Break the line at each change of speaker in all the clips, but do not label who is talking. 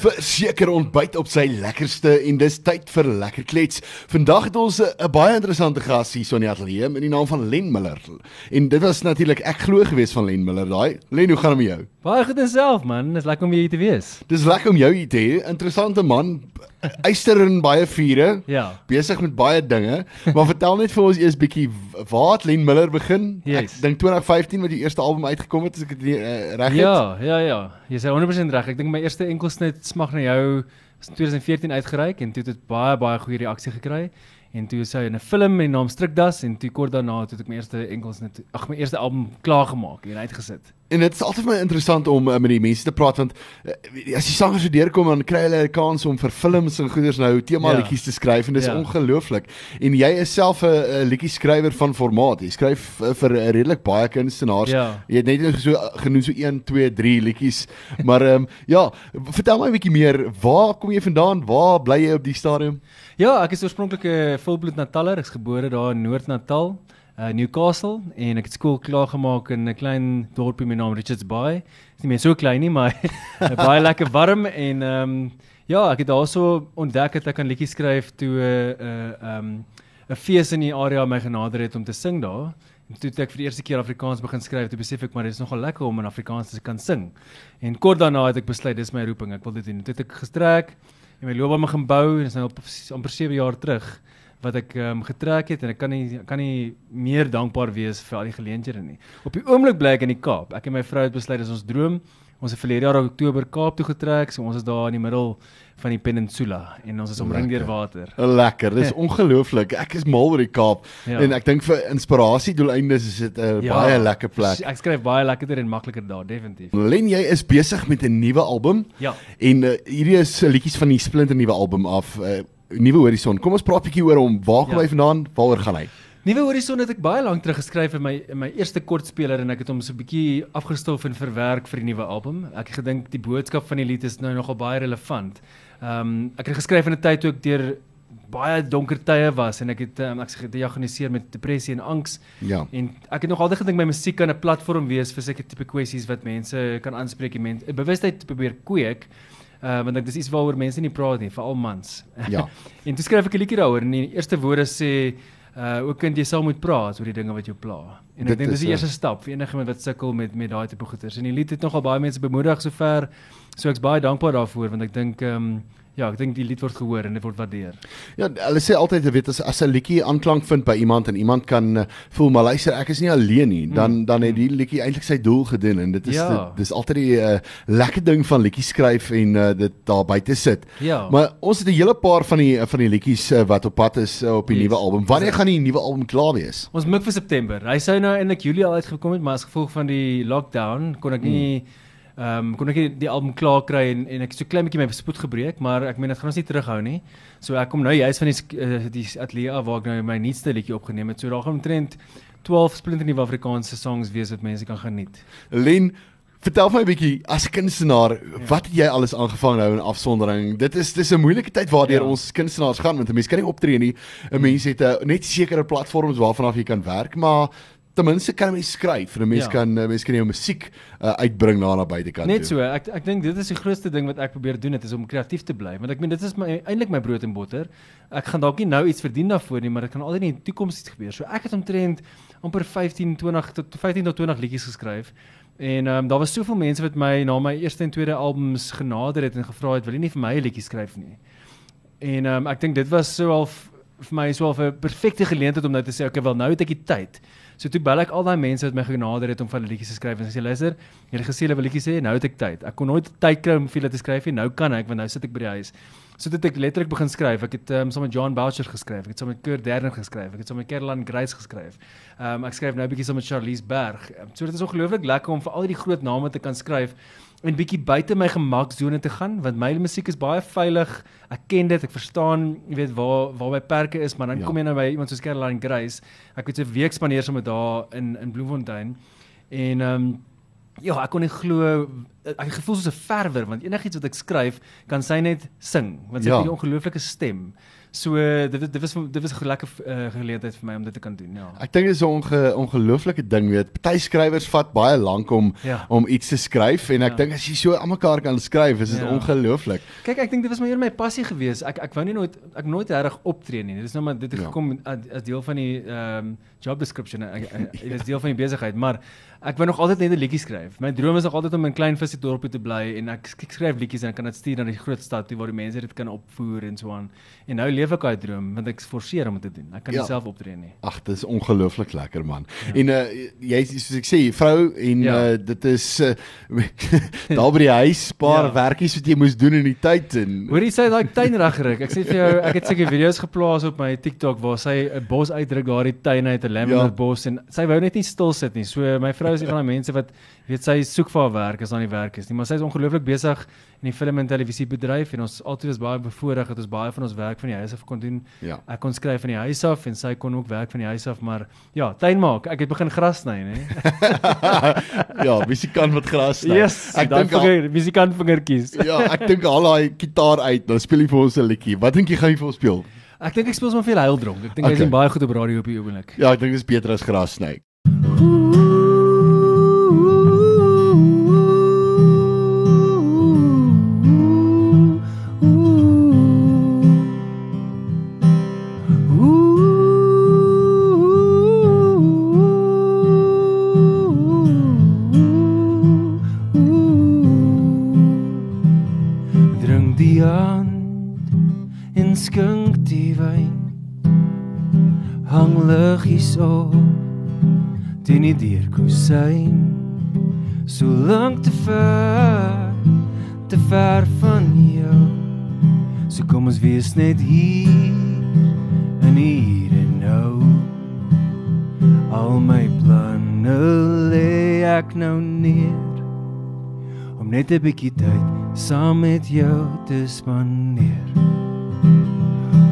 Verseker ontbyt op sy lekkerste en dis tyd vir lekker klets. Vandag het ons 'n baie interessante gas hier so in die ateljee met die naam van Len Miller. En dit was natuurlik ek glo gewees van Len Miller daai. Len, hoe gaan dit met jou?
Baie goed self man, dis lekker om hier te wees.
Dis lekker om jou hier te hê. Interessante man. Eyster in baie vure.
Ja.
Besig met baie dinge. Maar vertel net vir ons eers bietjie waar het Len Miller begin?
Yes.
Ek dink 2015 met die eerste album uitgekom het as ek dit uh, reg het.
Ja, ja, ja. Jy sê 100% reg. Ek dink my eerste enkelsnit smag na jou was in 2014 uitgereik en toe het dit baie baie goeie reaksie gekry. En toe sou in 'n film met die naam Strikdas en toe kort daarna het ek my eerste enkelsnit ag my eerste album klaar gemaak en uitgesit.
En dit is altyd my interessant om uh, met die mense te praat want uh, as die sangers so deurkom dan kry hulle 'n kans om vir films en goeders nou tema
Ja.
liedjies te skryf en dis
Ja.
ongelooflik. En jy is self 'n uh, liedjie skrywer van formaat. Jy skryf uh, vir uh, redelik baie kunstenaars.
Ja.
Jy het net so uh, genoem so 1 2 3 liedjies. Maar ehm um, ja, vertel my 'n bietjie meer. Waar kom jy vandaan? Waar bly jy op die stadium?
Ja, ek is oorspronklik 'n volbloed Nataller, ek is gebore daar in Noord-Natal, uh, Newcastle en ek het skool klaar gemaak in 'n klein dorpie met naam Richards Bay. Dis nie meer so klein nie, maar baie lekker warm en ehm um, ja, ek het daarso ontdek dat ek kan liedjies skryf toe 'n uh, 'n uh, um, 'n fees in die area my genader het om te sing daar. Toe ek vir die eerste keer Afrikaans begin skryf, toe besef ek maar dit is nogal lekker om in Afrikaans te kan sing. En kort daarna het ek besluit dis my roeping, ek wil dit doen. Toe het ek gestrek en my loopbaan begin bou en dit is nou op amper 7 jaar terug wat ek ehm um, getrek het en ek kan nie kan nie meer dankbaar wees vir al die geleenthede nie. Op die oomblik bly ek in die Kaap. Ek en my vrou het besluit dis ons droom. Ons het verlede jaar Oktober Kaap toe getrek, so ons is daar in die middel van die peninsula en ons is omring deur water.
Lekker. Dis ongelooflik. Ek is mal oor die Kaap
Ja.
en ek dink vir inspirasiedoeleindes is dit 'n
Ja.
baie lekker plek.
Ek skryf baie lekkerder en makliker daar, definitief.
Len, jy is besig met 'n nuwe album.
Ja.
En uh, hierdie is uh, liedjies van die splinter nuwe album af, uh, Nuwe Horison. Kom ons praat 'n bietjie oor hom. Waar kom
Ja.
hy vandaan? Waaroor gaan hy?
Nuwe Horison het ek baie lank terug geskryf in my in my eerste kortspeler en ek het hom so 'n bietjie afgestof en verwerk vir die nuwe album. Ek het gedink die boodskap van die lied is nou nogal baie relevant. Ehm um, ek het geskryf in 'n tyd toe ek deur baie donker tye was en ek het um, ek is gediagnoseer met depressie en angs.
Ja.
En ek het nog altyd gedink my musiek kan 'n platform wees vir seker tipe kwessies wat mense kan aanspreek en mense bewustheid probeer kweek. Uh want dit is iets waaroor mense nie praat nie, veral mans.
Ja.
en toe skryf ek 'n liedjie daaroor en die eerste woorde sê uh ook kind jy sal moet praat oor die dinge wat jou pla. En ek dink
is,
dis die
uh,
eerste stap vir enige iemand wat sukkel met met daai tipe goeters. En die lied het nogal baie mense bemoedig sover. So ek's baie dankbaar daarvoor want ek dink ehm um, ja, ek dink die lied word gehoor en dit word waardeer.
Ja, hulle sê altyd jy weet as as 'n liedjie aanklank vind by iemand en iemand kan uh, voel maar luister ek is nie alleen nie, dan
Mm.
dan het die liedjie eintlik sy doel gedoen en dit is
Ja.
dit, dis altyd die uh, lekker ding van liedjies skryf en uh, dit daar buite sit.
Ja.
Maar ons het 'n hele paar van die van die liedjies uh, wat op pad is uh, op die
Yes.
nuwe album. Wanneer gaan die nuwe album klaar wees?
Ons mik vir September. Hy sou nou eintlik Julie al uitgekom het, maar as gevolg van die lockdown kon ek nie ehm um, kon ek nie die album klaar kry en en ek het so klein bietjie my spoed gebreek, maar ek meen dit gaan ons nie terughou nie. So ek kom nou juist van die sk- uh, die ateljee waar ek nou my nuutste liedjie opgeneem het. So daar gaan omtrent 12 splinternuwe Afrikaanse songs wees wat mense kan geniet.
Len Vertel my 'n bietjie as 'n kunstenaar, wat het jy alles aangevang nou in afsondering? Dit is dis 'n moeilike tyd waardeur
Ja.
ons kunstenaars gaan want 'n mens kan nie optree nie. 'n Mens het uh, net sekere platforms waarvan af jy kan werk, maar ten minste kan 'n mens skryf en 'n mens
Ja.
kan 'n mens kan jou musiek uh, uitbring na na buitekant.
Net
toe.
so, ek ek dink dit is die grootste ding wat ek probeer doen, dit is om kreatief te bly, want ek meen dit is my eintlik my brood en botter. Ek gaan dalk nie nou iets verdien daarvoor nie, maar dit kan altyd in die toekoms iets gebeur. So ek het omtrent amper 15, 20 tot 15 tot 20 liedjies geskryf. En ehm um, daar was soveel mense wat my na my eerste en tweede albums genader het en gevra het, "Wil jy nie vir my 'n liedjie skryf nie?" En ehm um, ek dink dit was so al vir my so 'n perfekte geleentheid om nou te sê, "Oké, wel nou het ek die tyd." So toe bel ek al daai mense wat my genader het om van liedjies te skryf en sê, "Luister, julle gesê julle wil liedjies sê, nou het ek tyd. Ek kon nooit tyd kry om vir julle te skryf nie. Nou kan ek want nou sit ek by die huis." So dit het ek letterlik begin skryf. Ek het um, saam met John Boucher geskryf. Ek het saam met Kurt Derner geskryf. Ek het saam met Caroline Grace geskryf. Ehm um, ek skryf nou 'n bietjie saam met Charlize Berg. Um, so dit is ongelooflik lekker om vir al die groot name te kan skryf en bietjie buite my gemaksone te gaan want my musiek is baie veilig. Ek ken dit, ek verstaan, jy weet waar waar my perke is, maar dan
Ja.
kom jy nou by iemand soos Caroline Grace. Ek het so 'n week spandeer sommer daar in in Bloemfontein. En ehm um, ja, ek kon nie glo ek gevoel soos 'n verwer want enigiets wat ek skryf kan sy net sing want sy
Ja.
het hierdie ongelooflike stem. So dit dit dit was dit was 'n lekker uh, geleentheid vir my om dit te kan doen. Ja.
Ek dink dit is 'n onge, ongelooflike ding, weet. Party skrywers vat baie lank om
Ja.
om iets te skryf en ek
Ja.
dink as jy so aan mekaar kan skryf, is dit
Ja.
ongelooflik.
Kyk, ek dink dit was maar eerder my passie geweest. Ek ek wou nie nooit ek nooit regtig optree nie. Dit is nou maar dit het
Ja.
gekom as, deel van die ehm um, job description. Ek, ek, dit is deel van die besigheid, maar ek wou nog altyd net 'n liedjie skryf. My droom is nog altyd om in klein visie dorpie te bly en ek, ek skryf liedjies en ek kan dit stuur na die groot stad toe waar die mense dit kan opvoer en so aan. En nou leef ek daai droom want ek is forceer om dit te doen. Ek kan
Ja.
self optree nie.
Ag, dit is ongelooflik lekker man. Ja. En uh jy soos ek sê, vrou en
Ja.
uh dit is uh, daar by die huis paar
Ja.
werkies wat jy moes doen in die tyd en
Hoor jy sê daai tuin regryk. Ek sê vir jou, ek het seker video's geplaas op my TikTok waar sy 'n bos uitdruk daar die tuin uit 'n lavender
Ja.
bos en sy wou net nie stil sit nie. So my vrou is een van daai mense wat weet sy soek vir haar werk as aan die werk is nie, maar sy is ongelooflik besig in die film en televisiebedryf en ons altyd was baie bevoordeel dat ons baie van ons werk van die huis af kon doen.
Ja.
Ek kon skryf van die huis af en sy kon ook werk van die huis af, maar ja, tuin maak. Ek het begin gras sny, né?
ja, musikant wat gras sny.
Yes,
ek dink al,
vinger, musikant vingertjies.
ja, ek dink al daai gitaar uit, dan speel jy vir ons 'n liedjie. Wat dink jy gaan jy vir ons speel?
Ek dink ek speel sommer veel huildronk. Ek dink
Okay.
okay. baie goed op radio op die oomblik.
Ja, ek dink dit is beter as gras sny.
Liggies op teen die deurkusyn. So lank te ver, te ver van jou. So kom ons wees net hier in hier en nou. Al my planne lê ek nou neer om net 'n bietjie tyd saam met jou te spandeer.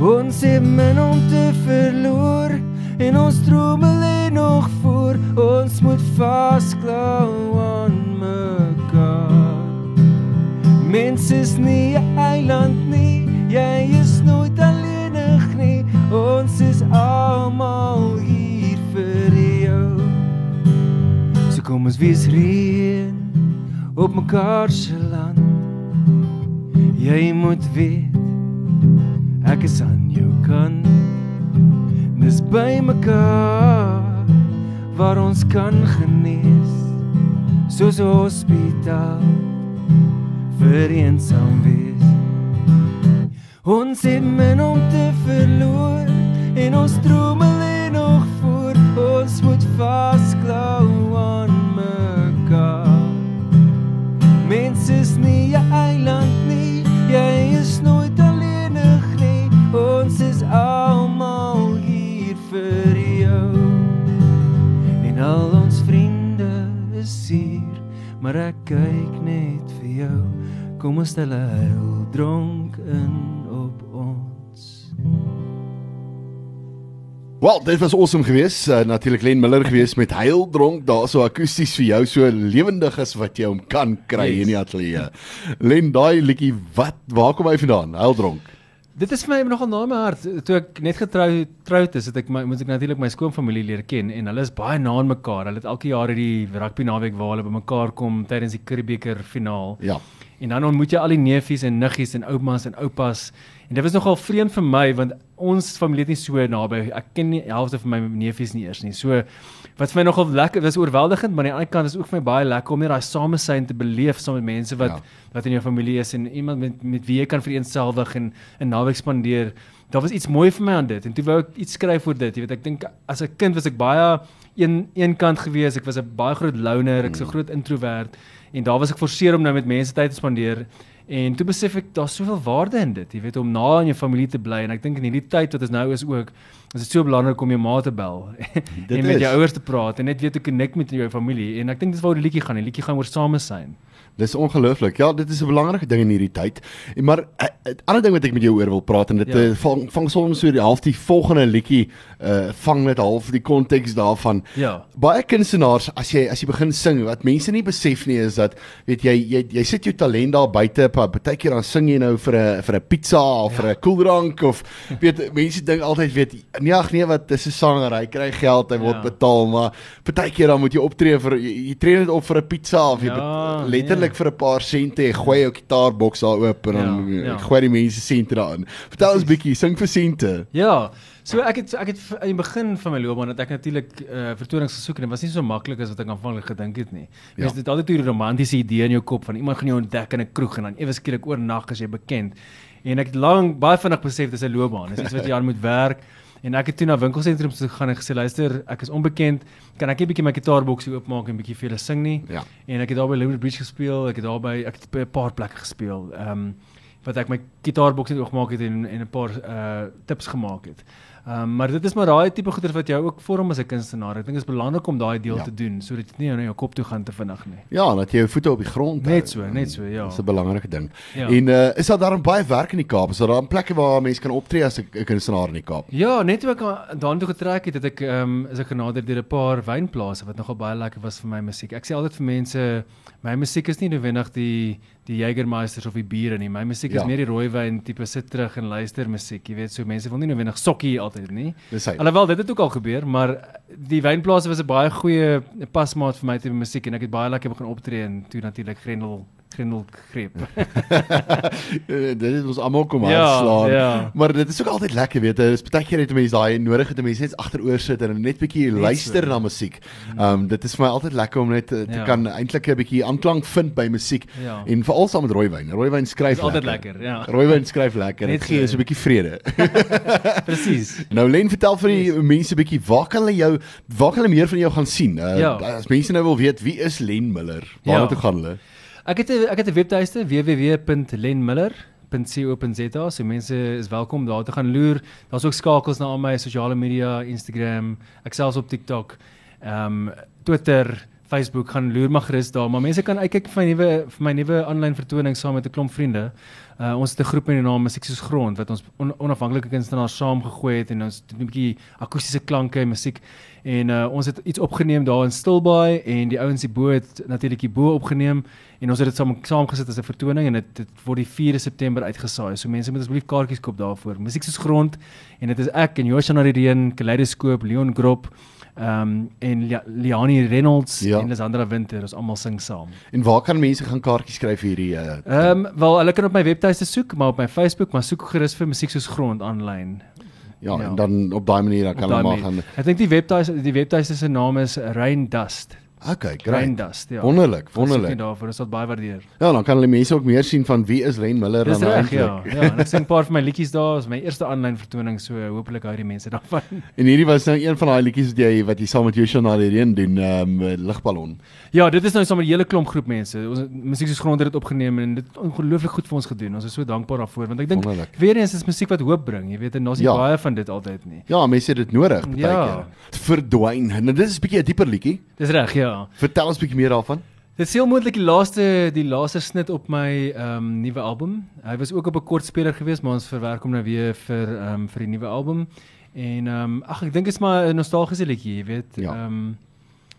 Ons het min om te verloor en ons drome lê nog voor. Ons moet vasklou aan mekaar. Mens is nie 'n eiland nie, jy is nooit alleenig nie. Ons is almal hier vir jou. So kom ons wees reën op mekaar se land. Jy moet weet ek is aan jou kant. By mekaar waar ons kan genees. Soos 'n hospitaal vir eensaam wees. Ons het min om te verloor en ons drome lê nog voor. Ons moet vasklou aan En al ons vriende is hier, maar ek kyk net vir jou. Kom ons stel huil dronk in op ons.
Wel, dit was awesome geweest. Uh, Natuurlik Len Miller geweest met Heil dronk daar so akoesties vir jou so lewendig as wat jy hom kan kry
Yes.
in die ateljee. Len, daai liedjie, wat waar kom hy vandaan? Heil dronk.
Dit is vir my nogal na my hart. Toe ek net getrou troud is, het ek my moet ek natuurlik my skoonfamilie leer ken en hulle is baie na aan mekaar. Hulle het elke jaar hierdie rugby naweek waar hulle bymekaar kom tydens die Curriebeeker finaal.
Ja.
En dan ontmoet jy al die neefies en niggies en oumas en oupas. En dit was nogal vreemd vir my want ons familie het nie so naby. Ek ken nie die helfte van my neefies nie eers nie. So wat vir my nogal lekker was oorweldigend, maar aan die ander kant is ook vir my baie lekker om net daai samesyn te beleef saam met mense wat
Ja.
ja. wat in jou familie is en iemand met met wie jy kan vereenselwig en 'n naweek spandeer. Daar was iets mooi vir my aan dit en toe wou ek iets skryf oor dit. Jy weet, ek dink as 'n kind was ek baie een een kant gewees. Ek was 'n baie groot loner, ek's 'n groot introwert en daar was ek forceer om nou met mense tyd te spandeer. En toe besef ek daar's soveel waarde in dit, jy weet om na aan jou familie te bly en ek dink in hierdie tyd wat ons nou is ook, is dit so belangrik om jou ma te bel en met jou ouers te praat en net weet hoe connect met jou familie en ek dink dis waaroor die liedjie gaan. Die liedjie gaan oor samesyn.
Dis ongelooflik. Ja, dit is 'n belangrike ding in hierdie tyd. En maar 'n uh, ander ding wat ek met jou oor wil praat en dit
Ja.
ja. vang vang soms so die half die volgende liedjie uh vang net half die konteks daarvan.
Ja.
Baie kunstenaars as jy as jy begin sing, wat mense nie besef nie is dat weet jy jy jy sit jou talent daar buite, pa- partykeer dan sing jy nou vir 'n vir 'n pizza of ja. vir 'n koeldrank of weet mense dink altyd weet nee ag nee wat dis 'n sanger, hy kry geld, hy word
Ja.
betaal, maar partykeer dan moet jy optree vir jy, jy tree net op vir 'n pizza of jy
Ja,
bet- letterlik vir 'n paar sente, jy gooi jou gitaarboks daar oop en dan
Ja,
ja,
ja.
ja. gooi die mense sente daarin. Vertel ons bietjie, sing vir sente.
Ja. So ek het ek het aan die begin van my loopbaan het ek natuurlik uh, vertonings gesoek en dit was nie so maklik as wat ek aanvanklik gedink het nie.
Ja.
Mens het altyd 'n romantiese idee in jou kop van iemand gaan jou ontdek in 'n kroeg en dan ewe skielik oornag as jy bekend. En ek het lank baie vinnig besef dis 'n loopbaan. Dis iets wat jy aan moet werk. En ek het toe na winkelsentrums toe gegaan en gesê luister, ek is onbekend, kan ek net 'n bietjie my gitaarboksie oopmaak en bietjie vir julle sing nie?
Ja.
En ek het daar by Limerick Bridge gespeel, ek het daar by ek het by 'n paar plekke gespeel. Ehm um, wat ek my gitaarboks het oopgemaak het en en 'n paar uh tips gemaak het. Ehm um, maar dit is maar daai tipe goeder wat jou ook vorm as 'n kunstenaar. Ek dink dit is belangrik om daai deel
Ja.
te doen sodat dit nie nou jou kop toe gaan te vinnig nie.
Ja, dat jy jou voete op die grond hou.
Net so, net so, ja.
Dis 'n belangrike ding.
Ja.
En uh, is daar daarom baie werk in die Kaap? Is daar daar plekke waar mense kan optree as 'n 'n kunstenaar in die Kaap?
Ja, net toe ek aan- daartoe getrek het, het ek ehm um, is ek genader deur 'n paar wynplase wat nogal baie lekker was vir my musiek. Ek sê altyd vir mense, my musiek is nie noodwendig die die Jägermeisters of die biere nie. My musiek ja. Is meer die rooiwyn tipe sit terug en luister musiek. Jy weet, so mense wil nie noodwendig sokkie altyd nie. Alhoewel dit het ook al gebeur, maar die wynplase was 'n baie goeie pasmaat vir my tipe musiek en ek het baie lekker begin optree en toe natuurlik Grendel Grendel greep.
Eh, dit het ons almal kom
Ja,
aanslaan.
ja.
Maar dit is ook altyd lekker, weet jy. Dis baie keer het mense daai nodig het om mense net agteroor sit en net bietjie
Net
luister
so.
na musiek. Ehm um, dit is vir my altyd lekker om net eh, te
Ja.
kan eintlik 'n bietjie aanklank vind by musiek
Ja.
en veral saam met rooiwyn. Rooiwyn skryf
Dis altyd lekker, ja.
Rooiwyn skryf lekker.
Net
Dit gee
so.
ons 'n bietjie vrede.
Presies.
Nou Len, vertel vir die mense 'n bietjie waar kan hulle jou waar kan hulle meer van jou gaan sien? Uh,
Ja.
As mense nou wil weet wie is Len Miller? Waar
Ja.
ja. toe gaan hulle?
Ek het 'n ek het 'n webtuiste www.lenmiller.co.za. So mense is welkom daar te gaan loer. Daar's ook skakels na al my sosiale media, Instagram, ek selfs op TikTok, ehm um, Twitter, Facebook gaan loer maar gerus daar, maar mense kan uitkyk vir my nuwe vir my nuwe aanlyn vertoning saam met 'n klomp vriende. Uh ons het 'n groep met die naam Musiek soos grond wat ons on, onafhanklike kunstenaars saamgegooi het en ons het 'n bietjie akoestiese klanke en musiek en uh ons het iets opgeneem daar in Stilbaai en die ouens hierbo het natuurlik hierbo opgeneem en ons het dit saam saamgesit as 'n vertoning en dit dit word die 4de September uitgesaai. So mense moet asseblief kaartjies koop daarvoor. Musiek soos grond en dit is ek en Joshua Nariden, Kaleidoskoop, Leon Grop Ehm um, en Lia- Liani Reynolds
Ja.
en Lisandra Winter, ons almal sing saam.
En waar kan mense gaan kaartjies skryf vir hierdie uh
Ehm um, wel hulle kan op my webtuiste soek, maar op my Facebook, maar soek gerus vir musiek soos grond aanlyn.
Ja,
ja.
en dan op daai manier dan kan hulle maar gaan.
Ek dink die webtuiste die webtuiste se naam is Rain Dust.
Okay, great.
Dust, ja.
Wonderlik, wonderlik.
net daarvoor, ons sal baie waardeer.
Ja, dan kan hulle mense ook meer sien van wie is Len Miller dan
reg, ja. Ja, en ek sing 'n paar van my liedjies daar, is my eerste aanlyn vertoning, so hopelik hou die mense daarvan.
En hierdie was nou een van daai liedjies wat jy wat jy saam met Joshua na die reën doen, ehm um, ligballon.
Ja, dit is nou sommer 'n hele klomp groep mense. Ons musiek soos grond het dit opgeneem en dit ongelooflik goed vir ons gedoen. Ons is so dankbaar daarvoor want ek dink weer eens is musiek wat hoop bring, jy weet, en daar's nie
Ja.
baie van dit altyd nie.
Ja, mense het dit nodig baie
Ja.
keer. Verdwyn. Nou dit is 'n bietjie 'n dieper liedjie.
Dis reg, ja.
Vertel ons 'n bietjie meer daarvan.
Dit is heel moontlik die laaste die laaste snit op my ehm um, nuwe album. Hy was ook op 'n kort speler geweest, maar ons verwerk hom nou weer vir ehm um, vir die nuwe album. En ehm um, ag ek dink dit is maar 'n nostalgiese liedjie, jy weet.
Ja.
Ehm um,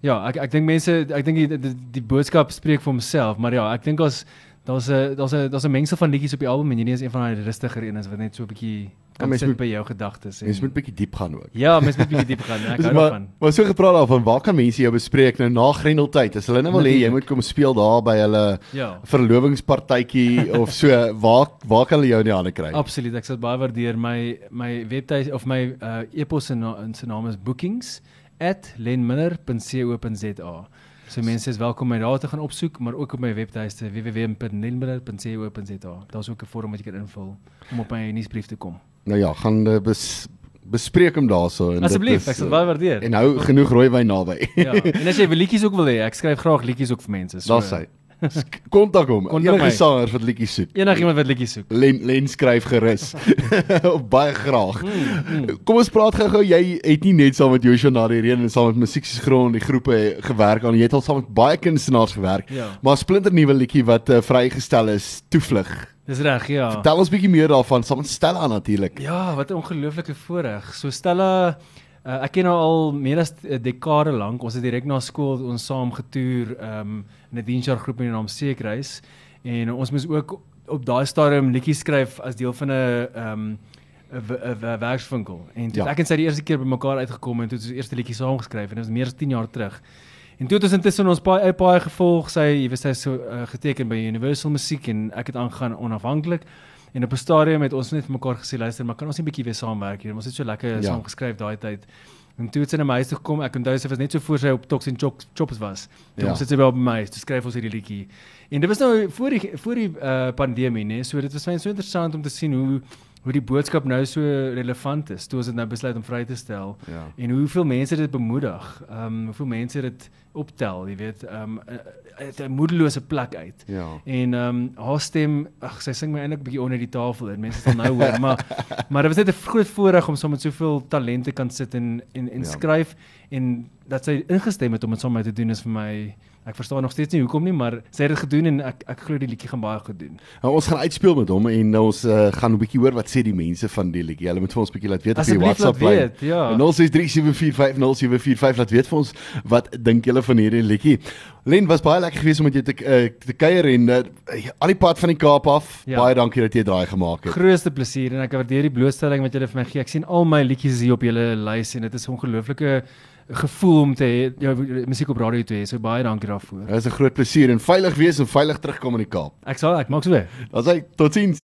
ja, ek ek dink mense ek dink die, die die boodskap spreek vir homself, maar ja, ek dink as daar's 'n daar's 'n daar's 'n mengsel van liedjies op die album en hierdie is een van daai rustiger een is wat net so 'n bietjie kan
mens
sit
moet-
by jou gedagtes.
Mense moet bietjie diep gaan ook.
Ja, mense moet bietjie diep gaan. Ek hou
maar,
daarvan.
maar so gepraat daarvan, waar kan mense jou bespreek nou na Grendeltyd? As hulle nou wil hê jy moet kom speel daar by hulle
Ja.
verlovingspartytjie of so, waar waar kan hulle jou in die hande kry?
Absoluut, ek sal baie waardeer. My my webtuis of my uh, e-pos se na, se naam is bookings@lenmiller.co.za. So mense is welkom om my daar te gaan opsoek, maar ook op my webtuiste www.lenmiller.co.za. Daar's ook 'n vorm wat jy kan invul om op my nuusbrief te kom.
Nou ja, gaan uh, bes, bespreek hom daarso en
Asseblief, ek sal baie waardeer.
En hou genoeg rooiwyn naby.
Ja, en as jy wil liedjies ook wil hê, ek skryf graag liedjies ook vir mense. So
Daar's hy. Kontak hom.
Kontak
Enige
my.
sanger wat liedjies soek.
Enigiemand wat liedjies soek.
Len Len skryf gerus. Baie graag.
Mm,
Kom ons praat gou-gou. Jy het nie net saam met Joshua na die reën en saam met Musiek se grond die groepe gewerk aan. Jy het al saam met baie kunstenaars gewerk.
Ja.
Maar 'n splinter nuwe liedjie wat uh, vrygestel is, Toevlug.
Dis reg, ja.
Vertel ons bietjie meer daarvan saam met Stella natuurlik.
Ja, wat 'n ongelooflike voorreg. So Stella uh, ek ken haar al meer as 'n dekade lank. Ons het direk na skool ons saam getoer um, in 'n diensjaar groep met die naam Seekreis en ons moes ook op daai stadium liedjies skryf as deel van 'n um 'n 'n werkswinkel. En toe
Ja.
ek en sy die eerste keer bymekaar uitgekom en toe het ons die eerste liedjie saam geskryf en dit was meer as 10 jaar terug. En toe het ons intussen ons paai paai gevolg. Sy, jy weet sy is so uh, geteken by Universal Musiek en ek het aangegaan onafhanklik. En op 'n stadium het ons net vir mekaar gesê, luister, maar kan ons nie 'n bietjie weer saamwerk hier? Ons het so lekker
Ja.
saam geskryf daai tyd. En toe het sy na my huis toe gekom. Ek onthou sy was net so voor sy op Tox en Chops, Chops was. Toe
Ja.
ja. sit sy by my huis, toe skryf ons hierdie liedjie. En dit was nou voor die voor die uh, pandemie, né? So dit was vir my so interessant om te sien hoe hoe die boodskap nou so relevant is. Toe ons dit nou besluit om vry te stel
Ja.
en hoeveel mense dit bemoedig. Ehm um, hoeveel mense dit optel, jy weet, ehm um, uit 'n moedelose plek uit.
Ja.
En ehm um, haar stem, ag sy sing my eintlik 'n bietjie onder die tafel en mense sal nou hoor, maar maar dit was net 'n groot voorreg om saam met soveel talente kan sit en en en
ja.
skryf en dat sy ingestem het om dit saam met my te doen is vir my ek verstaan nog steeds nie hoekom nie, maar sy het dit gedoen en ek ek glo die liedjie gaan baie goed doen.
Nou, ons gaan uitspeel met hom en ons uh, gaan 'n bietjie hoor wat sê die mense van die liedjie. Hulle moet vir ons 'n bietjie laat weet op die WhatsApp lyn.
ja.
0637450745 laat weet vir ons wat dink julle van hierdie liedjie. Len was baie lekker geweest om met jou te uh, te kuier en uh, al die pad van die Kaap af. Ja. Baie dankie dat jy draai gemaak het.
Grootste plesier en ek waardeer die blootstelling wat julle vir my gee. Ek sien al my liedjies hier op julle lys en dit is ongelooflike gevoel om te hê jou musiek op radio te hê. So baie dankie daarvoor.
Dit is 'n groot plesier en veilig wees en veilig terugkom in die Kaap.
Ek sal ek maak so.
Dan sê totiens.